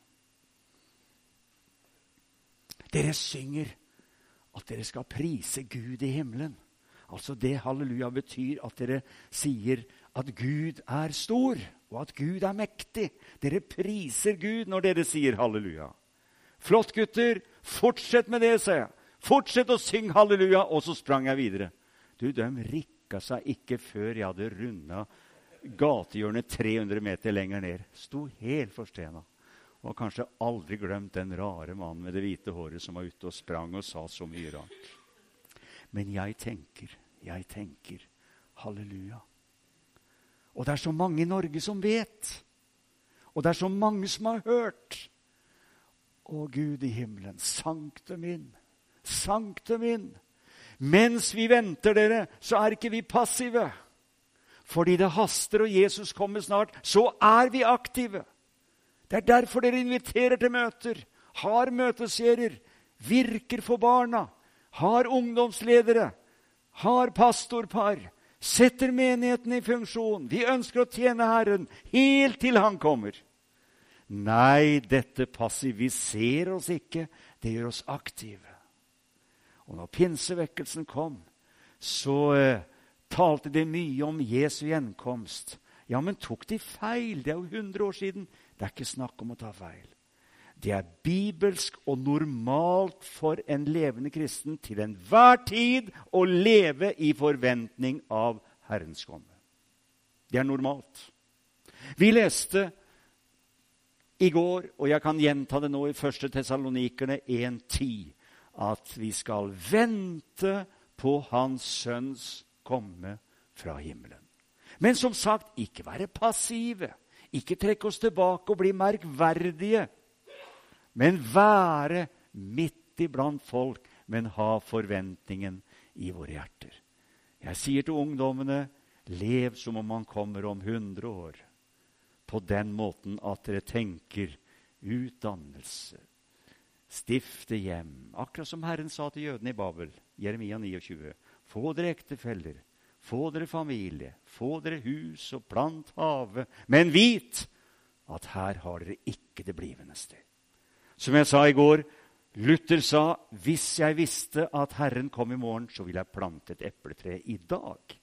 Dere synger at dere skal prise Gud i himmelen. Altså Det halleluja betyr at dere sier at Gud er stor, og at Gud er mektig. Dere priser Gud når dere sier halleluja. Flott, gutter. Fortsett med det, sa jeg. Fortsett å synge halleluja. Og så sprang jeg videre. Du, De rikka seg ikke før jeg hadde runda gatehjørnet 300 meter lenger ned. Sto helt forstena og har kanskje aldri glemt den rare mannen med det hvite håret som var ute og sprang og sa så mye rart. Men jeg tenker, jeg tenker halleluja. Og det er så mange i Norge som vet. Og det er så mange som har hørt. Å, Gud i himmelen, sankte min, sankte min. Mens vi venter dere, så er ikke vi passive. Fordi det haster og Jesus kommer snart, så er vi aktive. Det er derfor dere inviterer til møter, har møteserier, virker for barna, har ungdomsledere, har pastorpar, setter menigheten i funksjon. Vi ønsker å tjene Herren helt til Han kommer. Nei, dette passiviserer oss ikke. Det gjør oss aktive. Og når pinsevekkelsen kom, så eh, talte de mye om Jesu gjenkomst. Ja, men tok de feil? Det er jo 100 år siden. Det er ikke snakk om å ta feil. Det er bibelsk og normalt for en levende kristen til enhver tid å leve i forventning av Herrens komme. Det er normalt. Vi leste i går, og jeg kan gjenta det nå i 1. Tessalonikerne 1.10, at vi skal vente på Hans Sønns komme fra himmelen. Men som sagt, ikke være passive. Ikke trekke oss tilbake og bli merkverdige. Men være midt iblant folk, men ha forventningen i våre hjerter. Jeg sier til ungdommene lev som om man kommer om 100 år. På den måten at dere tenker utdannelse, stifte hjem. Akkurat som Herren sa til jødene i Babel, Jeremia 29. Få dere ektefeller, få dere familie, få dere hus og plant hage. Men vit at her har dere ikke det blivende sted. Som jeg sa i går, Luther sa hvis jeg visste at Herren kom i morgen, så ville jeg plante et epletre i dag.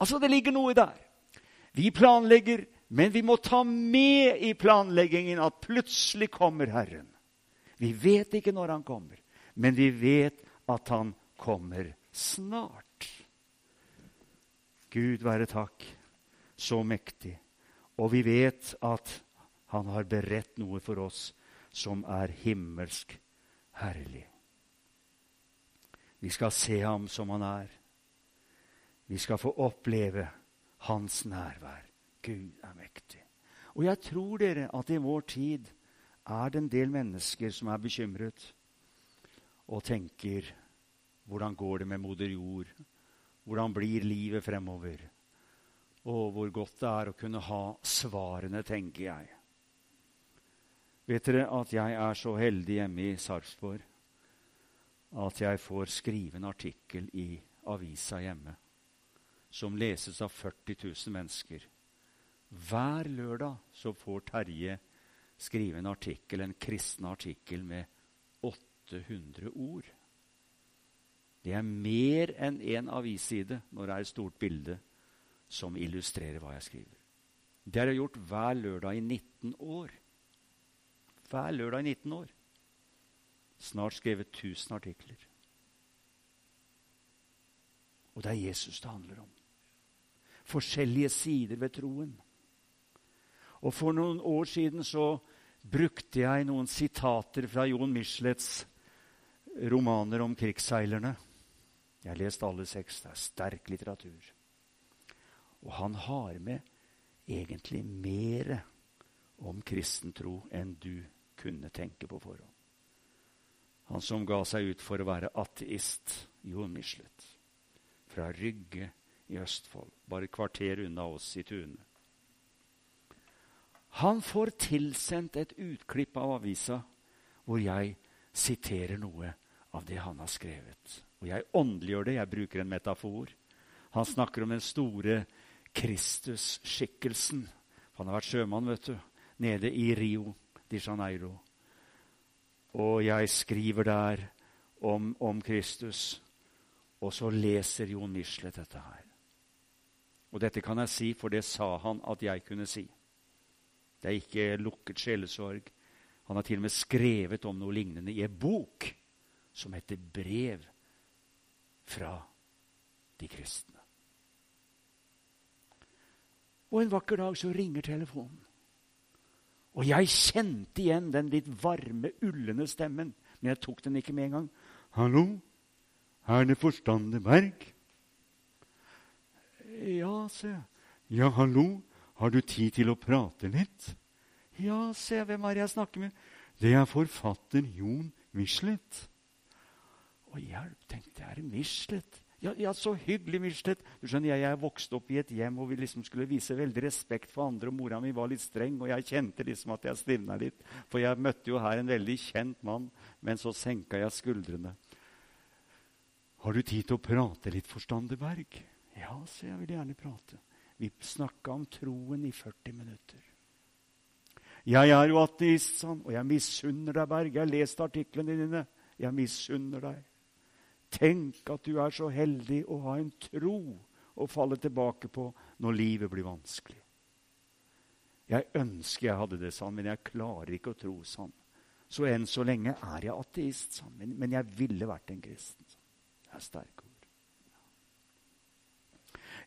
Altså, det ligger noe der. Vi planlegger, men vi må ta med i planleggingen at plutselig kommer Herren. Vi vet ikke når han kommer, men vi vet at han kommer snart. Gud være takk, så mektig. Og vi vet at han har beredt noe for oss som er himmelsk herlig. Vi skal se ham som han er. Vi skal få oppleve hans nærvær. Gud er mektig. Og jeg tror dere at i vår tid er det en del mennesker som er bekymret og tenker hvordan går det med moder jord? Hvordan blir livet fremover? Og hvor godt det er å kunne ha svarene, tenker jeg. Vet dere at jeg er så heldig hjemme i Sarpsborg at jeg får skrive en artikkel i avisa hjemme som leses av 40 000 mennesker. Hver lørdag så får Terje skrive en artikkel, en kristen artikkel med 800 ord. Det er mer enn én en avisside når det er et stort bilde som illustrerer hva jeg skriver. Det har jeg gjort hver lørdag i 19 år hver lørdag i 19 år. Snart skrevet 1000 artikler. Og det er Jesus det handler om. Forskjellige sider ved troen. Og For noen år siden så brukte jeg noen sitater fra Jon Michelets romaner om krigsseilerne. Jeg har lest alle seks. Det er sterk litteratur. Og han har med egentlig mer om kristen tro enn du kunne tenke på forhånd. Han som ga seg ut for å være ateist, Jon Michelet. Fra Rygge i Østfold, bare kvarter unna oss i Tune. Han får tilsendt et utklipp av avisa hvor jeg siterer noe av det han har skrevet. Og jeg åndeliggjør det. Jeg bruker en metafor. Han snakker om den store Kristus-skikkelsen. Han har vært sjømann, vet du, nede i Rio de Janeiro. Og jeg skriver der om, om Kristus. Og så leser Jon Michelet dette her. Og dette kan jeg si, for det sa han at jeg kunne si. Det er ikke lukket sjelesorg. Han har til og med skrevet om noe lignende i en bok som heter Brev fra de kristne. Og en vakker dag så ringer telefonen. Og jeg kjente igjen den litt varme, ullende stemmen, men jeg tok den ikke med en gang. 'Hallo, er det Forstande Berg?' 'Ja', sa jeg. 'Ja, hallo, har du tid til å prate litt?' 'Ja', sa jeg. 'Hvem er det jeg snakker med?' 'Det er forfatter Jon Michelet.' Å hjelp, tenkte jeg. Er det Michelet? Ja, ja, så hyggelig, Michelet. Du skjønner, jeg, jeg vokste opp i et hjem hvor vi liksom skulle vise veldig respekt for andre, og mora mi var litt streng, og jeg kjente liksom at jeg stivna litt. For jeg møtte jo her en veldig kjent mann, men så senka jeg skuldrene. Har du tid til å prate litt, Forstandeberg? Ja, så jeg vil gjerne prate. Vi snakka om troen i 40 minutter. Jeg er jo ateist, han, og jeg misunner deg, Berg. Jeg har lest artiklene dine. jeg misunner deg. Tenk at du er så heldig å ha en tro å falle tilbake på når livet blir vanskelig. Jeg ønsker jeg hadde det sånn, men jeg klarer ikke å tro sånn. Så enn så lenge er jeg ateist, sånn. men, men, jeg ville vært en kristen. Sånn. Det er sterke ord.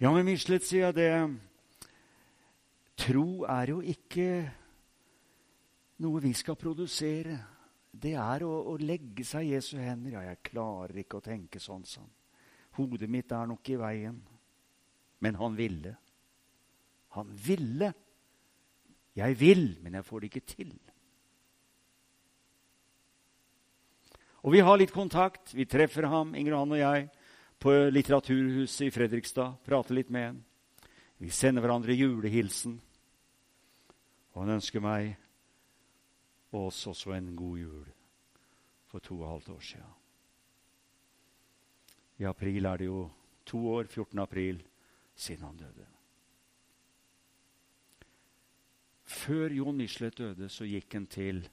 Ja, men Michelet sier jeg det Tro er jo ikke noe vi skal produsere. Det er å, å legge seg i Jesu hender. Ja, jeg klarer ikke å tenke sånn, sånn. Hodet mitt er nok i veien. Men han ville. Han ville. Jeg vil, men jeg får det ikke til. Og vi har litt kontakt. Vi treffer ham, Inger Johan og jeg, på Litteraturhuset i Fredrikstad. Prater litt med ham. Vi sender hverandre julehilsen. Og han ønsker meg og oss også en god jul for to og et halvt år siden. I april er det jo to år, 14. april, siden han døde. Før Jon Michelet døde, så gikk han til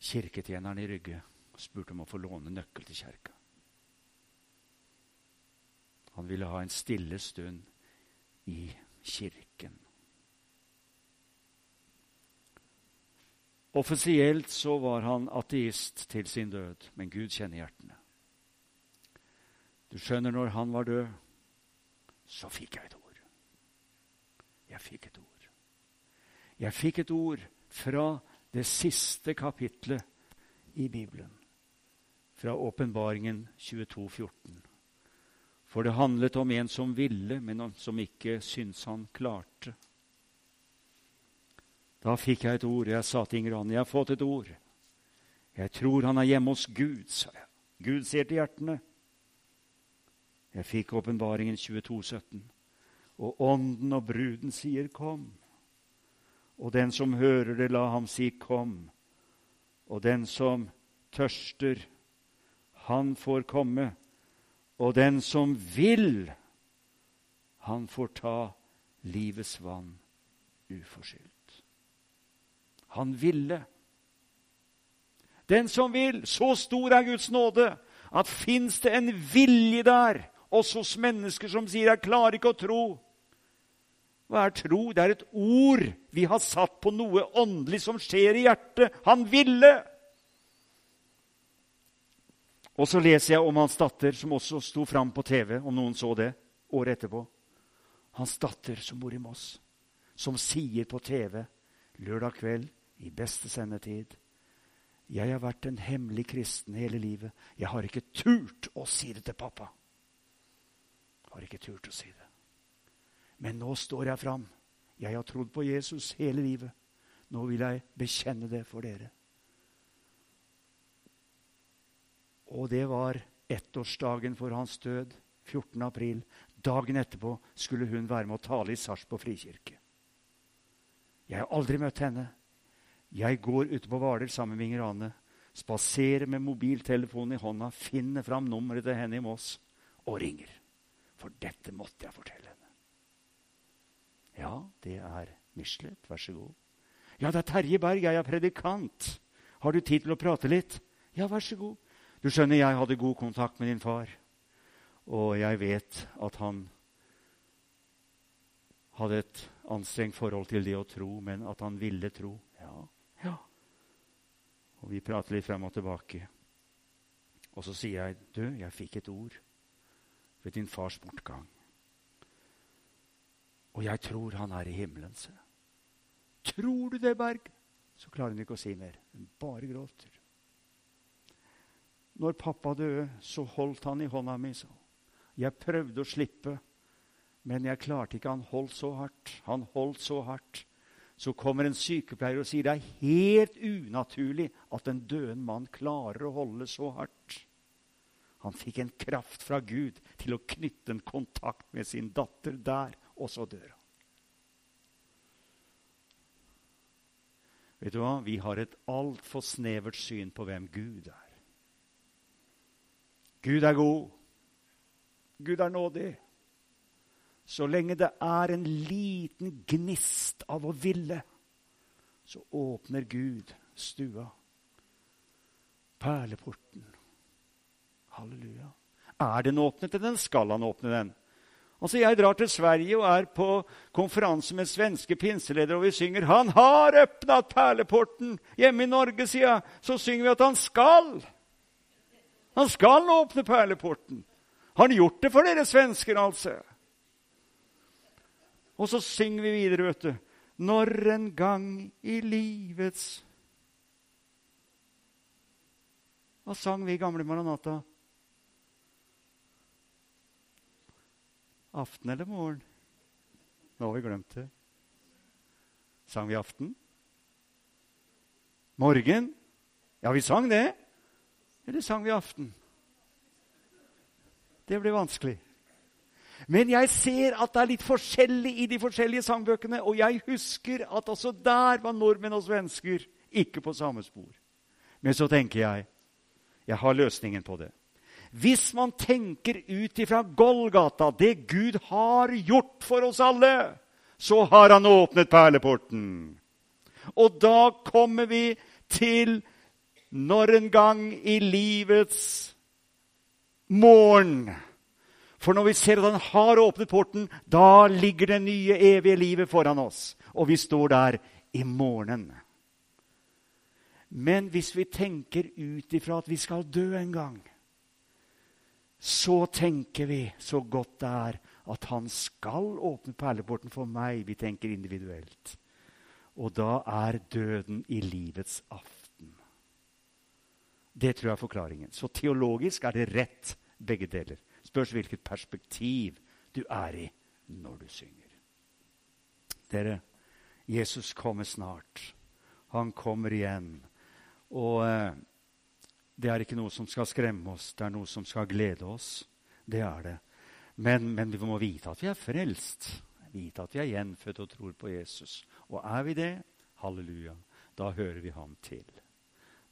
kirketjeneren i Rygge og spurte om å få låne nøkkel til kjerka. Han ville ha en stille stund i kirken. Offisielt så var han ateist til sin død, men Gud kjenner hjertene. Du skjønner, når han var død, så fikk jeg et ord. Jeg fikk et ord. Jeg fikk et ord fra det siste kapitlet i Bibelen fra åpenbaringen 22, 14. For det handlet om en som ville, men som ikke syntes han klarte. Da fikk jeg et ord. Jeg sa til Inger Anne jeg har fått et ord. Jeg tror han er hjemme hos Gud, sa jeg. Gud ser til hjertene. Jeg fikk åpenbaringen 22, 17. Og ånden og bruden sier 'kom'. Og den som hører det, la ham si 'kom'. Og den som tørster, han får komme. Og den som vil, han får ta livets vann uforskyldt. Han ville. Den som vil. Så stor er Guds nåde at fins det en vilje der, også hos mennesker som sier 'jeg klarer ikke å tro'. Hva er tro? Det er et ord vi har satt på noe åndelig som skjer i hjertet. Han ville! Og så leser jeg om hans datter, som også sto fram på TV, om noen så det, året etterpå. Hans datter som bor i Moss, som sier på TV lørdag kveld i beste sendetid Jeg har vært en hemmelig kristen hele livet. Jeg har ikke turt å si det til pappa. Har ikke turt å si det. Men nå står jeg fram. Jeg har trodd på Jesus hele livet. Nå vil jeg bekjenne det for dere. Og det var ettårsdagen for hans død, 14. april. Dagen etterpå skulle hun være med å tale i Sarpsborg frikirke. Jeg har aldri møtt henne. Jeg går ute på Hvaler sammen med Inger Ane. Spaserer med mobiltelefonen i hånda, finner fram nummeret til henne i Moss og ringer. For dette måtte jeg fortelle henne. Ja, det er Michelet. Vær så god. Ja, det er Terje Berg. Jeg er predikant. Har du tid til å prate litt? Ja, vær så god. Du skjønner, jeg hadde god kontakt med din far, og jeg vet at han hadde et anstrengt forhold til det å tro, men at han ville tro. Og vi prater litt frem og tilbake. Og så sier jeg, 'Du, jeg fikk et ord ved din fars bortgang.' Og jeg tror han er i himmelen, se. Tror du det, Berg? Så klarer hun ikke å si mer. Hun bare gråter. Når pappa døde, så holdt han i hånda mi. Så. Jeg prøvde å slippe, men jeg klarte ikke. Han holdt så hardt. Han holdt så hardt. Så kommer en sykepleier og sier det er helt unaturlig at en døende mann klarer å holde så hardt. Han fikk en kraft fra Gud til å knytte en kontakt med sin datter der, og så dør han. Vet du hva? Vi har et altfor snevert syn på hvem Gud er. Gud er god. Gud er nådig. Så lenge det er en liten gnist av å ville, så åpner Gud stua, perleporten, Halleluja. Er den åpnet, eller skal han åpne den? Altså, Jeg drar til Sverige og er på konferanse med svenske pinseledere, og vi synger 'Han har åpna perleporten'. Hjemme i Norge, sier jeg, så synger vi at han skal. Han skal åpne perleporten. Har han gjort det for dere svensker, altså? Og så synger vi videre, vet du. Når en gang i livets Hva sang vi gamle Maranata? Aften eller morgen? Nå har vi glemt det. Sang vi aften? Morgen? Ja, vi sang det. Eller sang vi aften? Det ble vanskelig. Men jeg ser at det er litt forskjellig i de forskjellige sangbøkene. Og jeg husker at også der var nordmenn og svensker ikke på samme spor. Men så tenker jeg jeg har løsningen på det. Hvis man tenker ut ifra Golgata, det Gud har gjort for oss alle, så har han åpnet perleporten. Og da kommer vi til når en gang i livets morgen. For når vi ser at han har åpnet porten, da ligger det nye, evige livet foran oss. Og vi står der i morgenen. Men hvis vi tenker ut ifra at vi skal dø en gang, så tenker vi så godt det er at han skal åpne perleporten for meg. Vi tenker individuelt. Og da er døden i livets aften. Det tror jeg er forklaringen. Så teologisk er det rett, begge deler. Spørs hvilket perspektiv du er i når du synger. Dere, Jesus kommer snart. Han kommer igjen. Og eh, det er ikke noe som skal skremme oss, det er noe som skal glede oss. Det er det. Men, men vi må vite at vi er frelst. Vite at vi er gjenfødt og tror på Jesus. Og er vi det, halleluja, da hører vi ham til.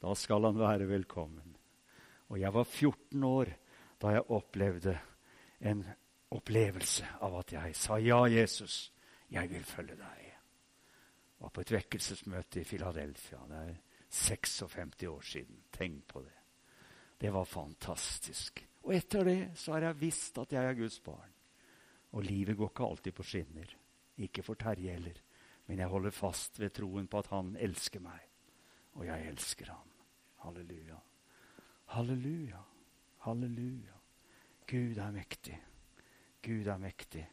Da skal han være velkommen. Og jeg var 14 år da jeg opplevde en opplevelse av at jeg sa ja, Jesus, jeg vil følge deg. Jeg var på et vekkelsesmøte i Philadelphia. Det er 56 år siden. Tenk på det. Det var fantastisk. Og etter det så har jeg visst at jeg er Guds barn. Og livet går ikke alltid på skinner. Ikke for Terje heller. Men jeg holder fast ved troen på at han elsker meg. Og jeg elsker ham. Halleluja. Halleluja. Halleluja. Gud er mektig. Gud er mektig.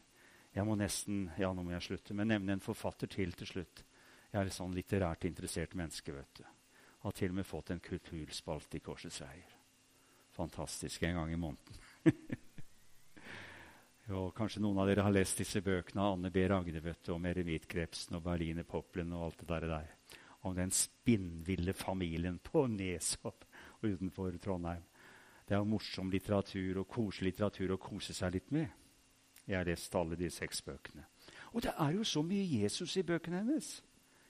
Jeg må nesten ja nå må jeg slutte, men nevne en forfatter til til slutt. Jeg er et sånn litterært interessert menneske. vet du. Har til og med fått en kulturspalte i Korsets Eier. Fantastisk en gang i måneden. jo, kanskje noen av dere har lest disse bøkene av Anne B. Ragde vet du, om eremittkrepsen og Berliner Poplin og alt det der. der. Om den spinnville familien på Neshopp utenfor Trondheim. Det er morsom litteratur og koselig litteratur å kose seg litt med. Jeg har lest alle de seks bøkene. Og det er jo så mye Jesus i bøkene hennes.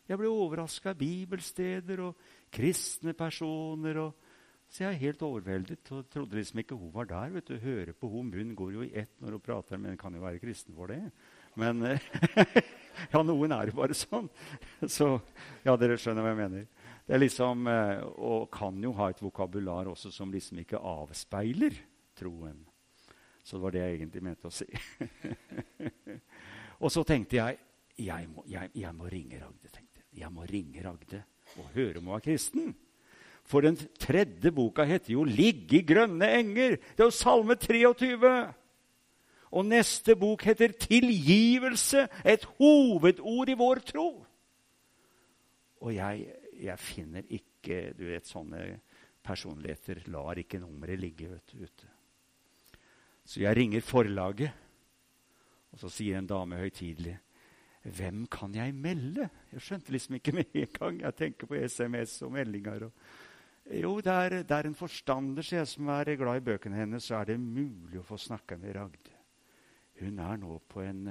Jeg ble overraska av bibelsteder og kristne personer. Og, så jeg er helt overveldet og trodde liksom ikke hun var der. vet du. Høre på hun, munnen går jo i ett når hun prater, men kan jo være kristen for det. Men ja, noen er jo bare sånn. Så ja, dere skjønner hva jeg mener. Det er liksom, eh, Og kan jo ha et vokabular også som liksom ikke avspeiler troen. Så det var det jeg egentlig mente å si. og så tenkte jeg jeg må, jeg, jeg må ringe Ragde. tenkte Jeg Jeg må ringe Ragde og høre om hun er kristen. For den tredje boka heter jo 'Ligge i grønne enger'. Det er jo Salme 23. Og neste bok heter 'Tilgivelse', et hovedord i vår tro. Og jeg, jeg finner ikke Du vet, sånne personligheter lar ikke nummeret ligge vet ute. Så jeg ringer forlaget, og så sier en dame høytidelig hvem kan jeg melde? Jeg skjønte liksom ikke med en gang. Jeg tenker på SMS og meldinger. Og jo, det er, det er en forstander jeg, som er glad i bøkene hennes. Så er det mulig å få snakke med Ragde. Hun er nå på, en,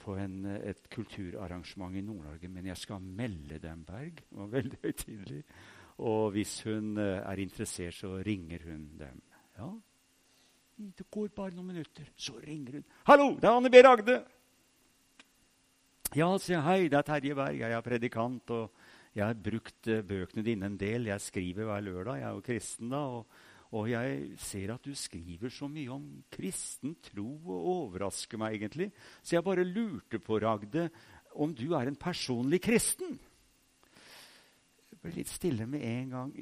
på en, et kulturarrangement i Nord-Norge, men jeg skal melde dem, Berg. Det var veldig høytidelig. Og hvis hun eh, er interessert, så ringer hun dem. Ja, det går bare noen minutter. Så ringer hun. 'Hallo, det er Anne B. Ragde.' Ja, sier. Hei, det er Terje Berg. Jeg er predikant. og Jeg har brukt uh, bøkene dine en del. Jeg skriver hver lørdag. Jeg er jo kristen, da. Og, Og jeg ser at du skriver så mye om kristen tro og overrasker meg egentlig. Så jeg bare lurte på, Ragde, om du er en personlig kristen? Jeg ble litt stille med en gang.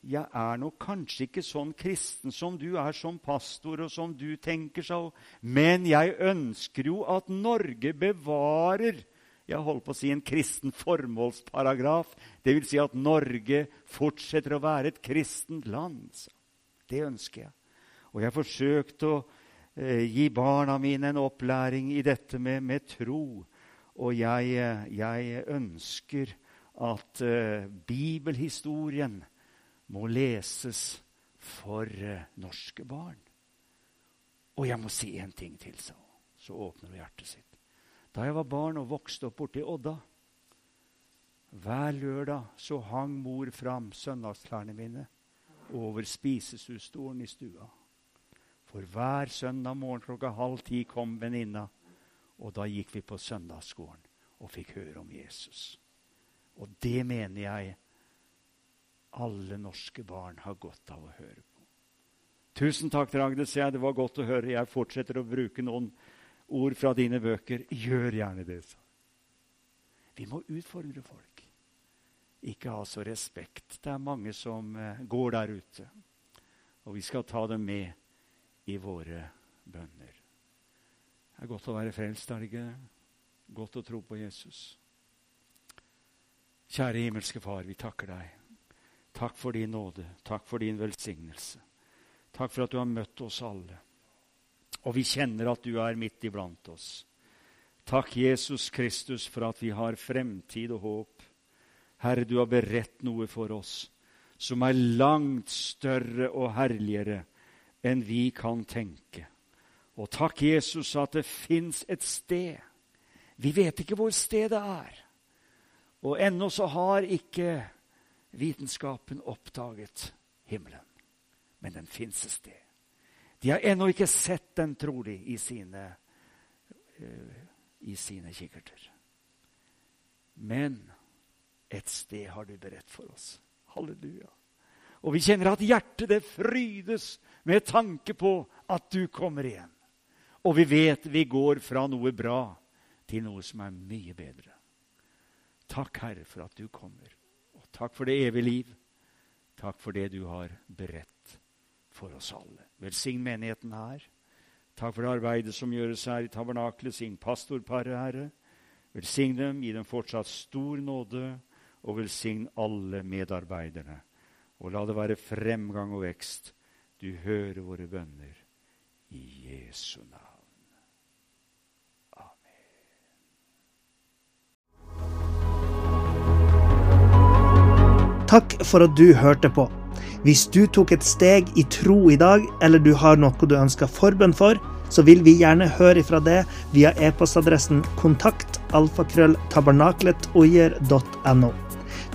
Jeg er nok kanskje ikke sånn kristen som du er som pastor, og som du tenker så, men jeg ønsker jo at Norge bevarer jeg holdt på å si en kristen formålsparagraf. Vil si at Norge fortsetter å være et kristent land. Det ønsker jeg. Og jeg har forsøkt å eh, gi barna mine en opplæring i dette med, med tro. Og jeg, eh, jeg ønsker at eh, bibelhistorien må leses for eh, norske barn. Og jeg må si en ting til, så, så åpner hun hjertet sitt. Da jeg var barn og vokste opp borti Odda Hver lørdag så hang mor fram søndagsklærne mine over spisesudstolen i stua. For hver søndag morgen klokka halv ti kom venninna, og da gikk vi på søndagsskolen og fikk høre om Jesus. Og det mener jeg alle norske barn har godt av å høre på. Tusen takk, Ragde. Det var godt å høre. Jeg fortsetter å bruke noen ord fra dine bøker. Gjør gjerne det. Så. Vi må utfordre folk ikke ha så respekt. Det er mange som eh, går der ute. Og vi skal ta dem med i våre bønner. Det er godt å være frelst, er det ikke? Godt å tro på Jesus. Kjære himmelske Far, vi takker deg. Takk for din nåde. Takk for din velsignelse. Takk for at du har møtt oss alle. Og vi kjenner at du er midt iblant oss. Takk, Jesus Kristus, for at vi har fremtid og håp. Herre, du har beredt noe for oss som er langt større og herligere enn vi kan tenke. Og takk, Jesus, at det fins et sted. Vi vet ikke hvor stedet er. Og ennå så har ikke vitenskapen oppdaget himmelen. Men den fins et sted. De har ennå ikke sett den, tror de, i sine, uh, i sine kikkerter. Men et sted har du beredt for oss. Halleluja. Og vi kjenner at hjertet det frydes med tanke på at du kommer igjen. Og vi vet vi går fra noe bra til noe som er mye bedre. Takk, Herre, for at du kommer. Og takk for det evige liv. Takk for det du har beredt for oss alle. Velsign menigheten her. Takk for det arbeidet som gjøres her i tabernaklet. Sign pastorparet, Herre. Velsign dem, gi dem fortsatt stor nåde og velsign alle medarbeiderne. Og la det være fremgang og vekst. Du hører våre bønner i Jesu navn. Takk for at du hørte på. Hvis du tok et steg i tro i dag, eller du har noe du ønsker forbønn for, så vil vi gjerne høre ifra det via e-postadressen kontakt alfakrølltabernakletogjer.no.